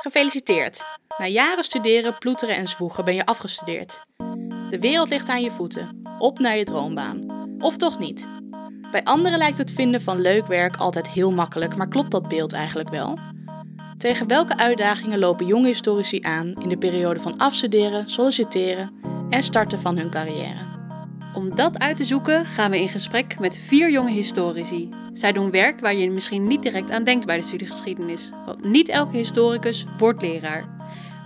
Gefeliciteerd! Na jaren studeren, ploeteren en zwoegen ben je afgestudeerd. De wereld ligt aan je voeten. Op naar je droombaan. Of toch niet? Bij anderen lijkt het vinden van leuk werk altijd heel makkelijk, maar klopt dat beeld eigenlijk wel? Tegen welke uitdagingen lopen jonge historici aan in de periode van afstuderen, solliciteren en starten van hun carrière? Om dat uit te zoeken gaan we in gesprek met vier jonge historici. Zij doen werk waar je misschien niet direct aan denkt bij de studiegeschiedenis. Want niet elke historicus wordt leraar.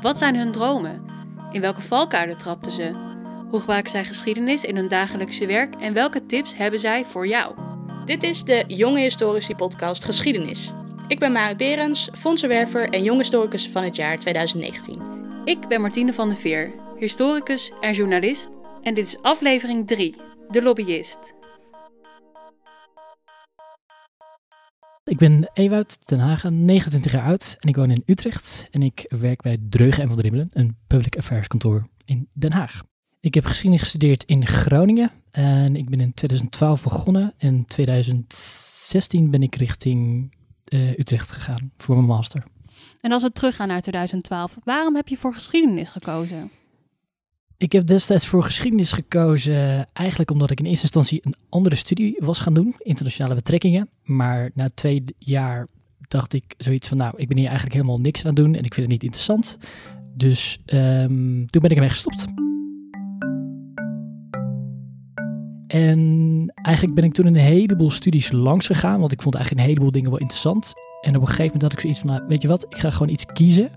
Wat zijn hun dromen? In welke valkuilen trapten ze? Hoe gebruiken zij geschiedenis in hun dagelijkse werk en welke tips hebben zij voor jou? Dit is de Jonge Historici podcast Geschiedenis. Ik ben Marit Berens, fondsenwerver en jong historicus van het jaar 2019. Ik ben Martine van der Veer, historicus en journalist. En dit is aflevering 3, De Lobbyist. Ik ben Ewout ten Hagen, 29 jaar oud en ik woon in Utrecht. En ik werk bij Dreugen en van Dribbelen, een public affairs kantoor in Den Haag. Ik heb geschiedenis gestudeerd in Groningen en ik ben in 2012 begonnen. In 2016 ben ik richting uh, Utrecht gegaan voor mijn master. En als we teruggaan naar 2012, waarom heb je voor geschiedenis gekozen? Ik heb destijds voor geschiedenis gekozen eigenlijk omdat ik in eerste instantie een andere studie was gaan doen, internationale betrekkingen. Maar na twee jaar dacht ik zoiets van, nou, ik ben hier eigenlijk helemaal niks aan het doen en ik vind het niet interessant. Dus um, toen ben ik ermee gestopt. En eigenlijk ben ik toen een heleboel studies langs gegaan, want ik vond eigenlijk een heleboel dingen wel interessant. En op een gegeven moment had ik zoiets van, nou, weet je wat, ik ga gewoon iets kiezen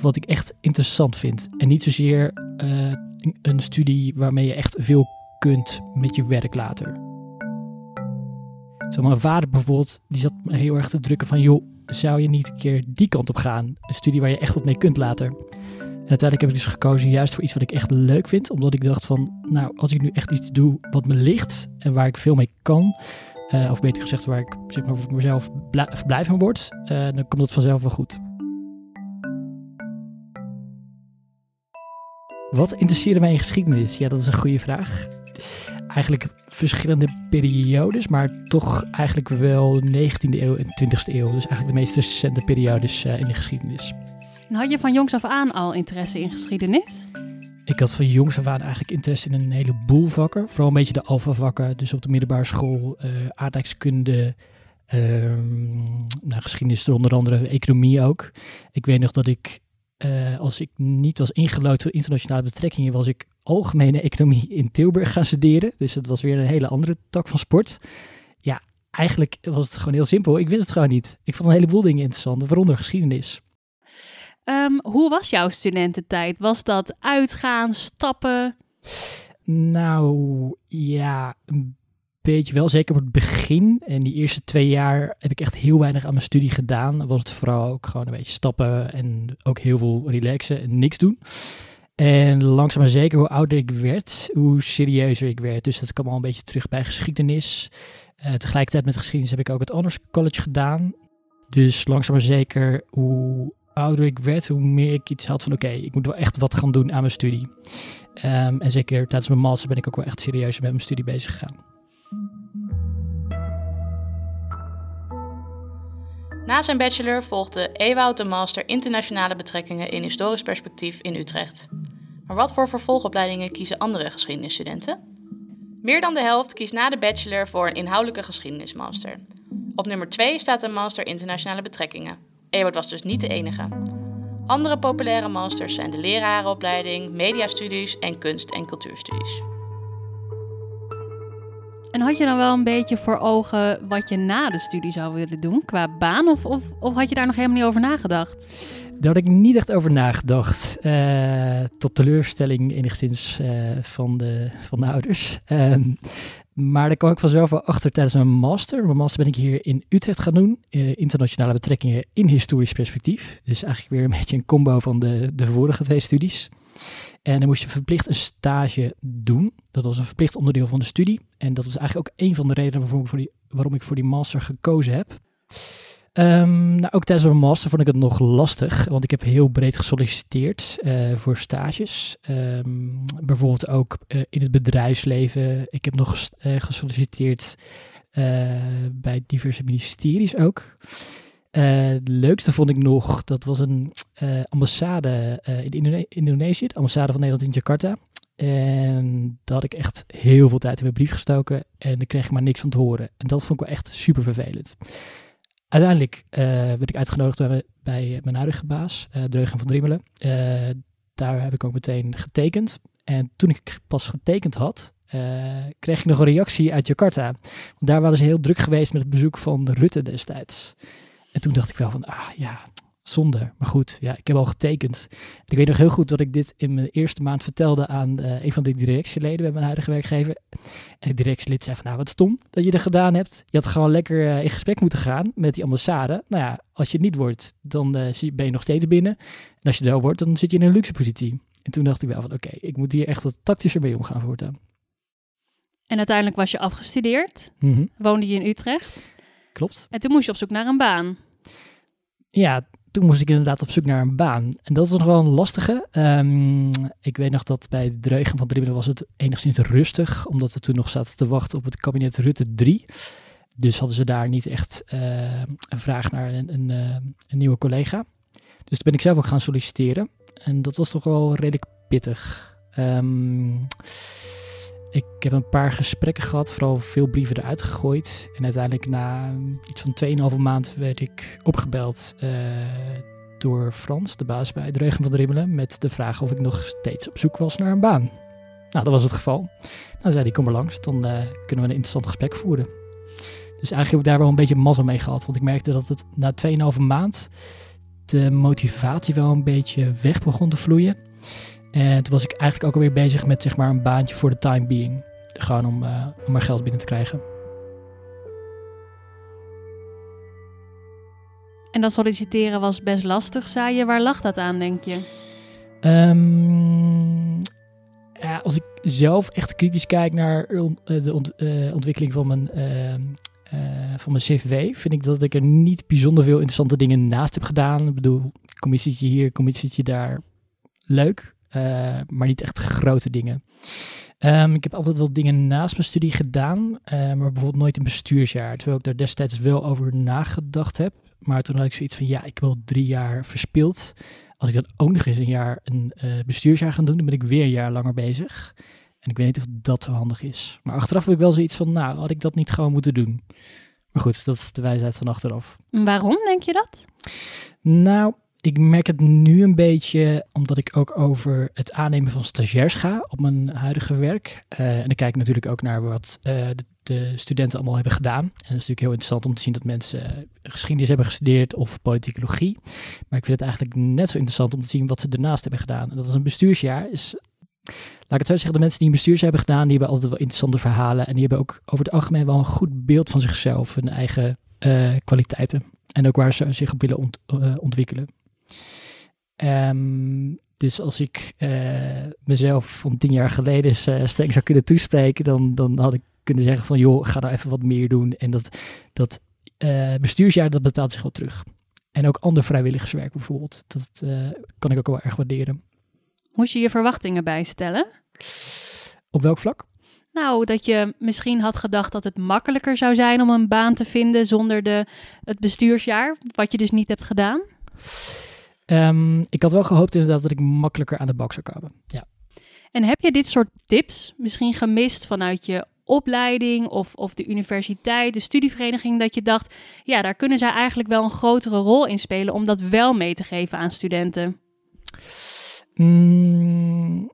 wat ik echt interessant vind. En niet zozeer uh, een studie waarmee je echt veel kunt met je werk later. Zo mijn vader bijvoorbeeld, die zat me heel erg te drukken van, joh, zou je niet een keer die kant op gaan? Een studie waar je echt wat mee kunt later. En uiteindelijk heb ik dus gekozen juist voor iets wat ik echt leuk vind. Omdat ik dacht van, nou, als ik nu echt iets doe wat me ligt en waar ik veel mee kan. Uh, of beter gezegd, waar ik zeg maar, voor mezelf blij van word. Uh, dan komt dat vanzelf wel goed. Wat interesseerde mij in geschiedenis? Ja, dat is een goede vraag. Eigenlijk verschillende periodes, maar toch eigenlijk wel 19e eeuw en 20e eeuw. Dus eigenlijk de meest recente periodes uh, in de geschiedenis. En had je van jongs af aan al interesse in geschiedenis? Ik had van jongs af aan eigenlijk interesse in een heleboel vakken. Vooral een beetje de alfa-vakken. Dus op de middelbare school uh, aardrijkskunde, uh, nou, geschiedenis, onder andere economie ook. Ik weet nog dat ik, uh, als ik niet was ingelood voor internationale betrekkingen, was ik algemene economie in Tilburg gaan studeren. Dus dat was weer een hele andere tak van sport. Ja, eigenlijk was het gewoon heel simpel. Ik wist het gewoon niet. Ik vond een heleboel dingen interessant, waaronder geschiedenis. Um, hoe was jouw studententijd? Was dat uitgaan, stappen? Nou, ja, een beetje wel. Zeker op het begin. En die eerste twee jaar heb ik echt heel weinig aan mijn studie gedaan. Was het vooral ook gewoon een beetje stappen en ook heel veel relaxen en niks doen. En langzaam maar zeker, hoe ouder ik werd, hoe serieuzer ik werd. Dus dat kwam al een beetje terug bij geschiedenis. Uh, tegelijkertijd met geschiedenis heb ik ook het Honors College gedaan. Dus langzaam maar zeker, hoe ouder ik werd, hoe meer ik iets had van oké, ik moet wel echt wat gaan doen aan mijn studie. Um, en zeker tijdens mijn master ben ik ook wel echt serieus met mijn studie bezig gegaan. Na zijn bachelor volgde Ewout de master internationale betrekkingen in historisch perspectief in Utrecht. Maar wat voor vervolgopleidingen kiezen andere geschiedenisstudenten? Meer dan de helft kiest na de bachelor voor een inhoudelijke geschiedenismaster. Op nummer 2 staat een master internationale betrekkingen. Ewart was dus niet de enige. Andere populaire masters zijn de lerarenopleiding, mediastudies en kunst- en cultuurstudies. En had je dan wel een beetje voor ogen wat je na de studie zou willen doen qua baan? Of, of, of had je daar nog helemaal niet over nagedacht? Daar had ik niet echt over nagedacht. Uh, tot teleurstelling enigszins uh, van, de, van de ouders. Uh, maar daar kwam ik vanzelf wel achter tijdens mijn master. Mijn master ben ik hier in Utrecht gaan doen. Uh, internationale betrekkingen in historisch perspectief. Dus eigenlijk weer een beetje een combo van de, de vorige twee studies. En dan moest je verplicht een stage doen. Dat was een verplicht onderdeel van de studie. En dat was eigenlijk ook een van de redenen waarom ik voor die, waarom ik voor die master gekozen heb. Um, nou, ook tijdens mijn master vond ik het nog lastig, want ik heb heel breed gesolliciteerd uh, voor stages. Um, bijvoorbeeld ook uh, in het bedrijfsleven. Ik heb nog uh, gesolliciteerd bij diverse ministeries ook. het leukste vond ik nog, dat was een ambassade in Indonesië, de ambassade van Nederland in Jakarta. En daar had ik echt heel veel tijd in mijn brief gestoken en daar kreeg ik maar niks van te horen. En dat vond ik wel echt super vervelend. Uiteindelijk uh, werd ik uitgenodigd bij, mijn huidige baas, uh, Dreugen van Driemelen. Uh, daar heb ik ook meteen getekend. En toen ik pas getekend had, kreeg ik nog een reactie uit Jakarta. Want daar waren ze heel druk geweest met het bezoek van Rutte destijds. En toen dacht ik wel van, ah ja, zonde. Maar goed, ja, ik heb al getekend. Ik weet nog heel goed dat ik dit in mijn eerste maand vertelde aan uh, een van de directieleden bij mijn huidige werkgever. En de directielid zei van, nou wat stom dat je dat gedaan hebt. Je had gewoon lekker uh, in gesprek moeten gaan met die ambassade. Nou ja, als je het niet wordt, dan uh, ben je nog steeds binnen. En als je er wel wordt, dan zit je in een luxe positie. En toen dacht ik wel van, oké, okay, ik moet hier echt wat tactischer mee omgaan voortaan. En uiteindelijk was je afgestudeerd, mm -hmm. woonde je in Utrecht. Klopt. En toen moest je op zoek naar een baan. Ja, toen moest ik inderdaad op zoek naar een baan. En dat was nog wel een lastige. Um, ik weet nog dat bij de Dreugen van Dribbelen was het enigszins rustig, omdat we toen nog zaten te wachten op het kabinet Rutte 3. Dus hadden ze daar niet echt uh, een vraag naar een, een, uh, een, nieuwe collega. Dus toen ben ik zelf ook gaan solliciteren. En dat was toch wel redelijk pittig. Um, ik heb een paar gesprekken gehad, vooral veel brieven eruit gegooid. En uiteindelijk na iets van 2,5 maand werd ik opgebeld uh, door Frans, de baas bij het Reugen van de Rimmelen, met de vraag of ik nog steeds op zoek was naar een baan. Nou, dat was het geval. Dan zei hij, kom maar langs, dan uh, kunnen we een interessant gesprek voeren. Dus eigenlijk heb ik daar wel een beetje mazzel mee gehad, want ik merkte dat het na 2,5 maand de motivatie wel een beetje weg begon te vloeien. En toen was ik eigenlijk ook alweer bezig met zeg maar een baantje voor de time being. Gewoon om, uh, om maar geld binnen te krijgen. En dat solliciteren was best lastig, zei je. Waar lag dat aan, denk je? Um, ja, als ik zelf echt kritisch kijk naar eh, de ont uh, ontwikkeling van mijn, uh, van mijn CVW, vind ik dat ik er niet bijzonder veel interessante dingen naast heb gedaan. Ik bedoel, commissietje hier, commissietje daar. Leuk. Uh, maar niet echt grote dingen. Um, ik heb altijd wel dingen naast mijn studie gedaan, uh, maar bijvoorbeeld nooit een bestuursjaar. Terwijl ik daar destijds wel over nagedacht heb. Maar toen had ik zoiets van, ja, ik wil drie jaar verspild. Als ik dan ook nog eens een jaar een uh, bestuursjaar ga doen, dan ben ik weer een jaar langer bezig. En ik weet niet of dat zo handig is. Maar achteraf heb ik wel zoiets van, nou, had ik dat niet gewoon moeten doen. Maar goed, dat is de wijsheid van achteraf. Waarom denk je dat? Nou, ik merk het nu een beetje omdat ik ook over het aannemen van stagiairs ga op mijn huidige werk. Uh, en dan kijk ik natuurlijk ook naar wat uh, de, de, studenten allemaal hebben gedaan. En dat is natuurlijk heel interessant om te zien dat mensen geschiedenis hebben gestudeerd of politicologie. Maar ik vind het eigenlijk net zo interessant om te zien wat ze daarnaast hebben gedaan. En dat is een bestuursjaar. Is, laat ik het zo zeggen, de mensen die een bestuursjaar hebben gedaan, die hebben altijd wel interessante verhalen. En die hebben ook over het algemeen wel een goed beeld van zichzelf, hun eigen kwaliteiten. En ook waar ze zich op willen ont, ontwikkelen. Um, dus als ik uh, mezelf van tien jaar geleden uh, streng zou kunnen toespreken, dan, dan had ik kunnen zeggen van joh, ga daar even wat meer doen. En dat, dat uh, bestuursjaar, dat betaalt zich wel terug. En ook ander vrijwilligerswerk bijvoorbeeld. Dat kan ik ook wel erg waarderen. Moest je je verwachtingen bijstellen? Op welk vlak? Nou, dat je misschien had gedacht dat het makkelijker zou zijn om een baan te vinden zonder de, het bestuursjaar, wat je dus niet hebt gedaan. Um, ik had wel gehoopt inderdaad dat ik makkelijker aan de bak zou komen. Ja. En heb je dit soort tips misschien gemist vanuit je opleiding of, of de universiteit, de studievereniging, dat je dacht, ja, daar kunnen zij eigenlijk wel een grotere rol in spelen om dat wel mee te geven aan studenten? Mm,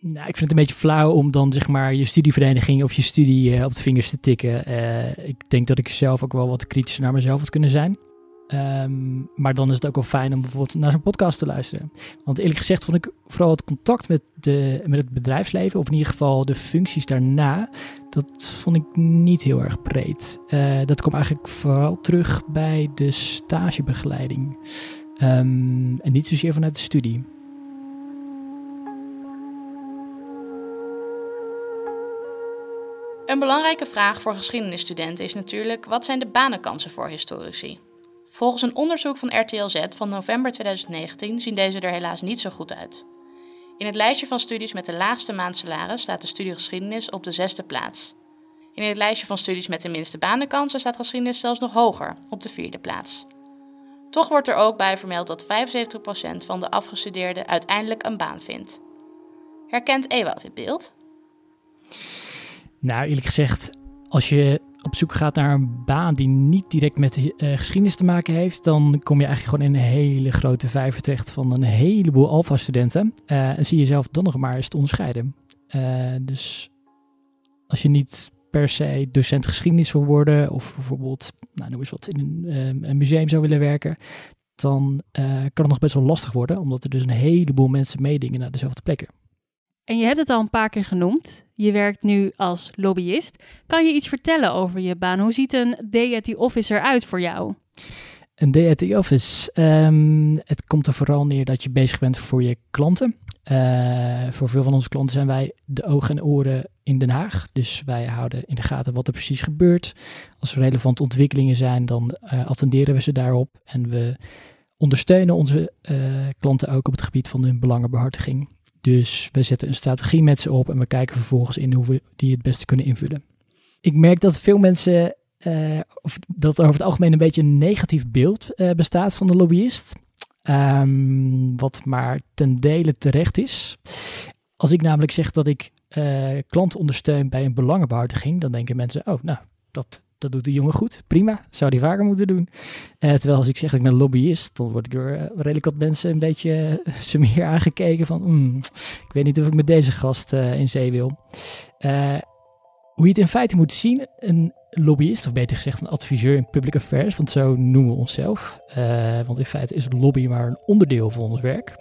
nou, ik vind het een beetje flauw om dan zeg maar je studievereniging of je studie uh, op de vingers te tikken. Uh, ik denk dat ik zelf ook wel wat kritischer naar mezelf had kunnen zijn. Um, maar dan is het ook wel fijn om bijvoorbeeld naar zo'n podcast te luisteren. Want eerlijk gezegd vond ik vooral het contact met, de, met het bedrijfsleven, of in ieder geval de functies daarna, dat vond ik niet heel erg breed. Uh, dat kwam eigenlijk vooral terug bij de stagebegeleiding. Um, en niet zozeer vanuit de studie. Een belangrijke vraag voor geschiedenisstudenten is natuurlijk: wat zijn de banenkansen voor historici? Volgens een onderzoek van RTL Z van november 2019 zien deze er helaas niet zo goed uit. In het lijstje van studies met de laagste maandsalaris staat de studie geschiedenis op de zesde plaats. In het lijstje van studies met de minste banenkansen staat geschiedenis zelfs nog hoger, op de vierde plaats. Toch wordt er ook bij vermeld dat 75% van de afgestudeerden uiteindelijk een baan vindt. Herkent Ewout dit beeld? Nou, eerlijk gezegd, als je op zoek gaat naar een baan die niet direct met uh, geschiedenis te maken heeft, dan kom je eigenlijk gewoon in een hele grote vijver terecht van een heleboel alfa-studenten. Uh, en zie je zelf dan nog maar eens te onderscheiden. Uh, dus als je niet per se docent geschiedenis wil worden, of bijvoorbeeld, nou, noem eens wat, in een, een museum zou willen werken, dan kan het nog best wel lastig worden, omdat er dus een heleboel mensen meedingen naar dezelfde plekken. En je hebt het al een paar keer genoemd. Je werkt nu als lobbyist. Kan je iets vertellen over je baan? Hoe ziet een the office eruit voor jou? Een day at the office. Um, het komt er vooral neer dat je bezig bent voor je klanten. Uh, voor veel van onze klanten zijn wij de ogen en oren in Den Haag. Dus wij houden in de gaten wat er precies gebeurt. Als er relevante ontwikkelingen zijn, dan uh, attenderen we ze daarop. En we ondersteunen onze uh, klanten ook op het gebied van hun belangenbehartiging. Dus we zetten een strategie met ze op en we kijken vervolgens in hoe we die het beste kunnen invullen. Ik merk dat veel mensen, uh, of dat er over het algemeen een beetje een negatief beeld uh, bestaat van de lobbyist. Um, wat maar ten dele terecht is. Als ik namelijk zeg dat ik uh, klanten ondersteun bij een belangenbehartiging, dan denken mensen, oh nou, dat, dat doet de jongen goed, prima, zou die vaker moeten doen. Uh, terwijl als ik zeg dat ik ben lobbyist, dan word ik door uh, redelijk wat mensen een beetje uh, sumier aangekeken van, mm, ik weet niet of ik met deze gast in zee wil. hoe je het in feite moet zien, een lobbyist, of beter gezegd een adviseur in public affairs, want zo noemen we onszelf. want in feite is lobby maar een onderdeel van ons werk.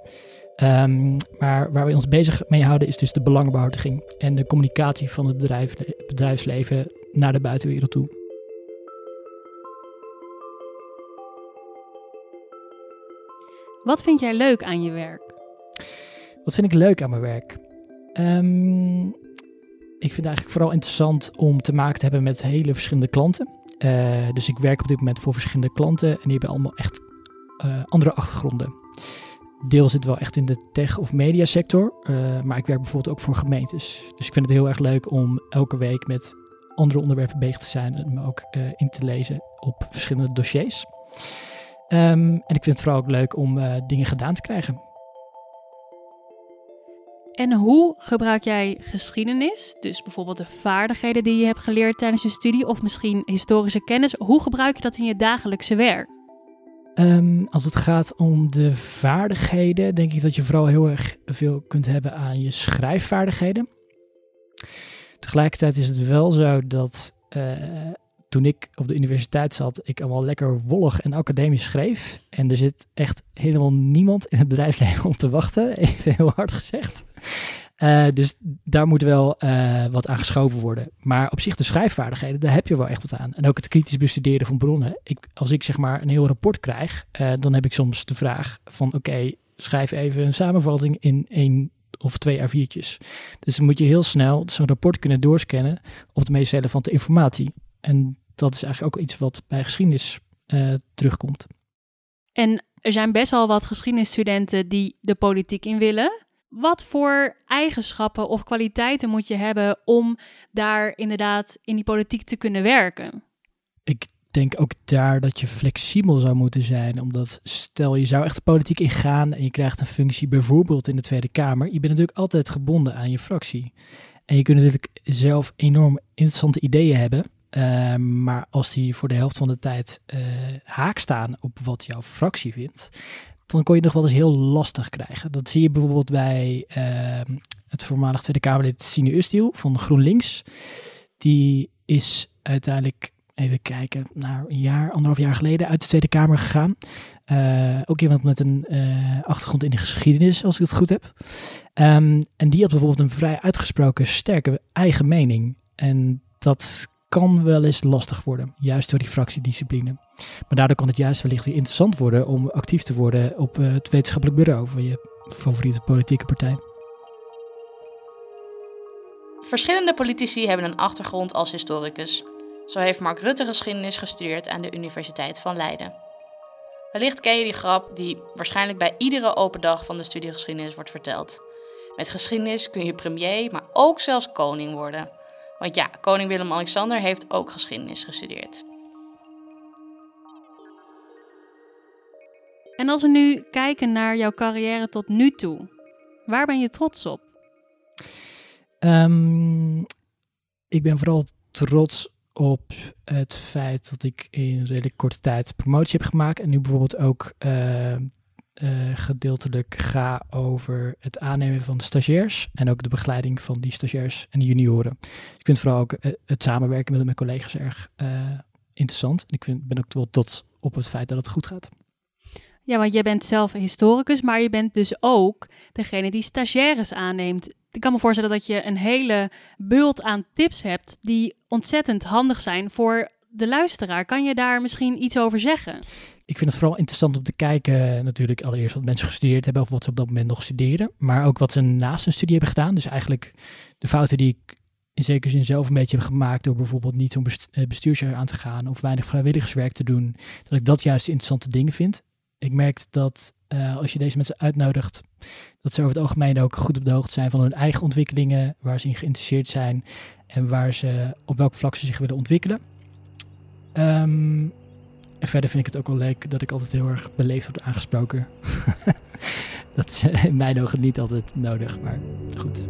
Um, maar waar we ons bezig mee houden is dus de belangenbehartiging en de communicatie van het bedrijf, bedrijfsleven naar de buitenwereld toe. Wat vind jij leuk aan je werk? Wat vind ik leuk aan mijn werk? Um, ik vind het eigenlijk vooral interessant om te maken te hebben met hele verschillende klanten. Uh, dus ik werk op dit moment voor verschillende klanten en die hebben allemaal echt uh, andere achtergronden. Deel zit wel echt in de tech- of mediasector, uh, maar ik werk bijvoorbeeld ook voor gemeentes. Dus ik vind het heel erg leuk om elke week met andere onderwerpen bezig te zijn en me ook in te lezen op verschillende dossiers. Um, en ik vind het vooral ook leuk om uh, dingen gedaan te krijgen. En hoe gebruik jij geschiedenis, dus bijvoorbeeld de vaardigheden die je hebt geleerd tijdens je studie, of misschien historische kennis, hoe gebruik je dat in je dagelijkse werk? Um, als het gaat om de vaardigheden, denk ik dat je vooral heel erg veel kunt hebben aan je schrijfvaardigheden. Tegelijkertijd is het wel zo dat uh, toen ik op de universiteit zat, ik allemaal lekker wollig en academisch schreef. En er zit echt helemaal niemand in het bedrijfsleven om te wachten, even heel hard gezegd. Uh, dus daar moet wel uh, wat aan geschoven worden. Maar op zich de schrijfvaardigheden, daar heb je wel echt wat aan. En ook het kritisch bestuderen van bronnen. Ik, als ik zeg maar een heel rapport krijg, uh, dan heb ik soms de vraag van oké, schrijf even een samenvatting in één of twee A4'tjes. Dus dan moet je heel snel zo'n rapport kunnen doorscannen op de meest relevante informatie. En dat is eigenlijk ook iets wat bij geschiedenis uh, terugkomt. En er zijn best wel wat geschiedenisstudenten die de politiek in willen. Wat voor eigenschappen of kwaliteiten moet je hebben om daar inderdaad in die politiek te kunnen werken? Ik denk ook daar dat je flexibel zou moeten zijn. Omdat stel je zou echt de politiek ingaan en je krijgt een functie bijvoorbeeld in de Tweede Kamer. Je bent natuurlijk altijd gebonden aan je fractie. En je kunt natuurlijk zelf enorm interessante ideeën hebben. Uh, maar als die voor de helft van de tijd uh, haak staan op wat jouw fractie vindt, dan kon je het nog wel eens heel lastig krijgen. Dat zie je bijvoorbeeld bij uh, het voormalig Tweede Kamerlid Sine Ustiel van GroenLinks. Die is uiteindelijk, even kijken, naar een jaar, anderhalf jaar geleden uit de Tweede Kamer gegaan. Uh, ook iemand met een achtergrond in de geschiedenis, als ik het goed heb. Um, en die had bijvoorbeeld een vrij uitgesproken sterke eigen mening. En dat kan wel eens lastig worden, juist door die fractiediscipline. Maar daardoor kan het juist wellicht weer interessant worden om actief te worden op uh, het wetenschappelijk bureau van je favoriete politieke partij. Verschillende politici hebben een achtergrond als historicus. Zo heeft Mark Rutte geschiedenis gestudeerd aan de Universiteit van Leiden. Wellicht ken je die grap die waarschijnlijk bij iedere open dag van de studiegeschiedenis wordt verteld. Met geschiedenis kun je premier, maar ook zelfs koning worden. Want ja, koning Willem-Alexander heeft ook geschiedenis gestudeerd. En als we nu kijken naar jouw carrière tot nu toe, waar ben je trots op? Um, ik ben vooral trots op het feit dat ik in redelijk korte tijd promotie heb gemaakt. En nu bijvoorbeeld ook uh, uh, gedeeltelijk ga over het aannemen van stagiairs. En ook de begeleiding van die stagiairs en junioren. Ik vind vooral ook uh, het samenwerken met mijn collega's erg interessant. En ik vind, ben ook wel trots op het feit dat het goed gaat. Ja, want jij bent zelf historicus, maar je bent dus ook degene die stagiaires aanneemt. Ik kan me voorstellen dat je een hele bult aan tips hebt die ontzettend handig zijn voor de luisteraar. Kan je daar misschien iets over zeggen? Ik vind het vooral interessant om te kijken, natuurlijk allereerst wat mensen gestudeerd hebben of wat ze op dat moment nog studeren, maar ook wat ze naast hun studie hebben gedaan. Dus eigenlijk de fouten die ik in zekere zin zelf een beetje heb gemaakt door bijvoorbeeld niet zo'n eh, bestuursjaar aan te gaan of weinig vrijwilligerswerk te doen, dat ik dat juist interessante dingen vind ik merk dat uh, als je deze mensen uitnodigt, dat ze over het algemeen ook goed op de hoogte zijn van hun eigen ontwikkelingen, waar ze in geïnteresseerd zijn en waar ze op welk vlak ze zich willen ontwikkelen. Um, en verder vind ik het ook wel leuk dat ik altijd heel erg beleefd word aangesproken. dat is in mijn ogen niet altijd nodig, maar goed.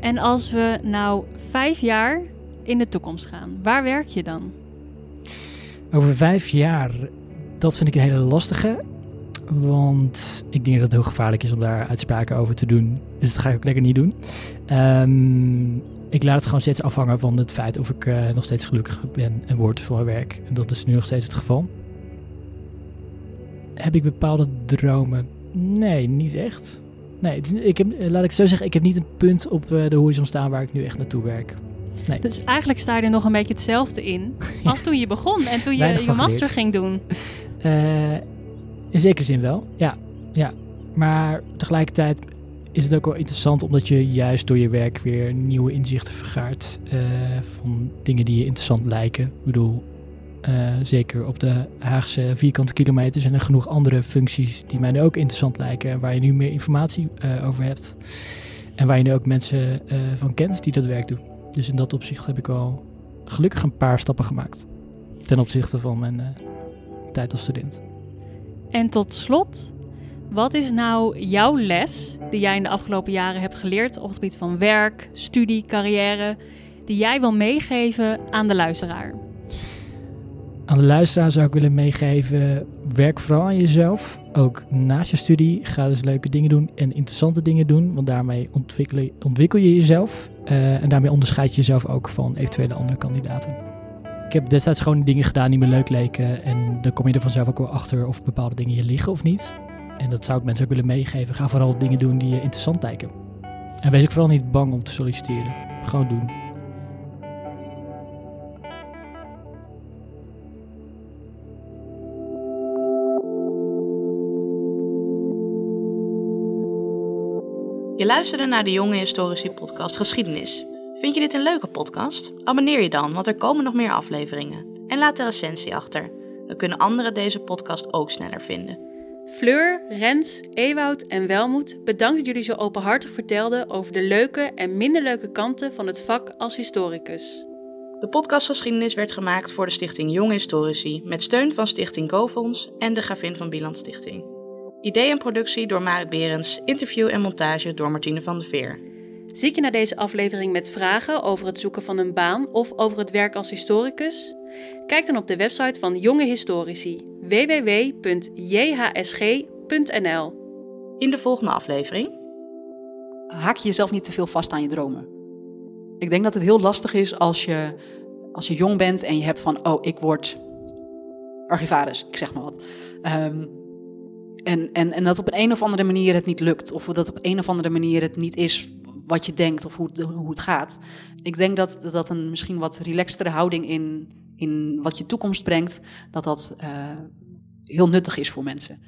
En als we nou vijf jaar in de toekomst gaan, waar werk je dan? Over vijf jaar, dat vind ik een hele lastige. Want ik denk dat het heel gevaarlijk is om daar uitspraken over te doen. Dus dat ga ik ook lekker niet doen. Um, ik laat het gewoon steeds afhangen van het feit of ik uh, nog steeds gelukkig ben en word voor mijn werk. En dat is nu nog steeds het geval. Heb ik bepaalde dromen? Nee, niet echt. Nee, ik heb, laat ik zo zeggen, ik heb niet een punt op uh, de horizon staan waar ik nu echt naartoe werk. Nee. Dus eigenlijk sta je er nog een beetje hetzelfde in als toen je begon en toen je je master ging doen. Uh, in zekere zin wel, ja. ja. Maar tegelijkertijd is het ook wel interessant omdat je juist door je werk weer nieuwe inzichten vergaart uh, van dingen die je interessant lijken. Ik bedoel, uh, zeker op de Haagse vierkante kilometer zijn er genoeg andere functies die mij nu ook interessant lijken en waar je nu meer informatie over hebt. En waar je nu ook mensen van kent die dat werk doen. Dus in dat opzicht heb ik wel gelukkig een paar stappen gemaakt. Ten opzichte van mijn tijd als student. En tot slot, wat is nou jouw les die jij in de afgelopen jaren hebt geleerd op het gebied van werk, studie, carrière, die jij wil meegeven aan de luisteraar? Aan de luisteraar zou ik willen meegeven: werk vooral aan jezelf. Ook naast je studie ga dus leuke dingen doen en interessante dingen doen, want daarmee ontwikkel je, jezelf uh, en daarmee onderscheid je jezelf ook van eventuele andere kandidaten. Ik heb destijds gewoon dingen gedaan die me leuk leken en dan kom je er vanzelf ook wel achter of bepaalde dingen je liggen of niet. En dat zou ik mensen ook willen meegeven. Ga vooral dingen doen die je interessant lijken. En wees ook vooral niet bang om te solliciteren. Gewoon doen. Je luisterde naar de Jonge Historici podcast Geschiedenis. Vind je dit een leuke podcast? Abonneer je dan, want er komen nog meer afleveringen. En laat de recensie achter. Dan kunnen anderen deze podcast ook sneller vinden. Fleur, Rens, Ewoud en Welmoed, bedankt dat jullie zo openhartig vertelden over de leuke en minder leuke kanten van het vak als historicus. De podcast Geschiedenis werd gemaakt voor de Stichting Jonge Historici met steun van Stichting GoFonds en de Gravin van Bieland Stichting. Idee en productie door Marit Berends, interview en montage door Martine van der Veer. Zie je naar deze aflevering met vragen over het zoeken van een baan of over het werk als historicus? Kijk dan op de website van Jonge Historici www.jhsg.nl. In de volgende aflevering. Haak je jezelf niet te veel vast aan je dromen. Ik denk dat het heel lastig is als je, als je jong bent en je hebt van, oh, ik word archivaris, ik zeg maar wat. Um, en, en, en dat op een, een of andere manier het niet lukt. Of dat op een of andere manier het niet is wat je denkt of hoe, hoe het gaat. Ik denk dat dat een misschien wat relaxtere houding in, in wat je toekomst brengt, dat dat uh, heel nuttig is voor mensen.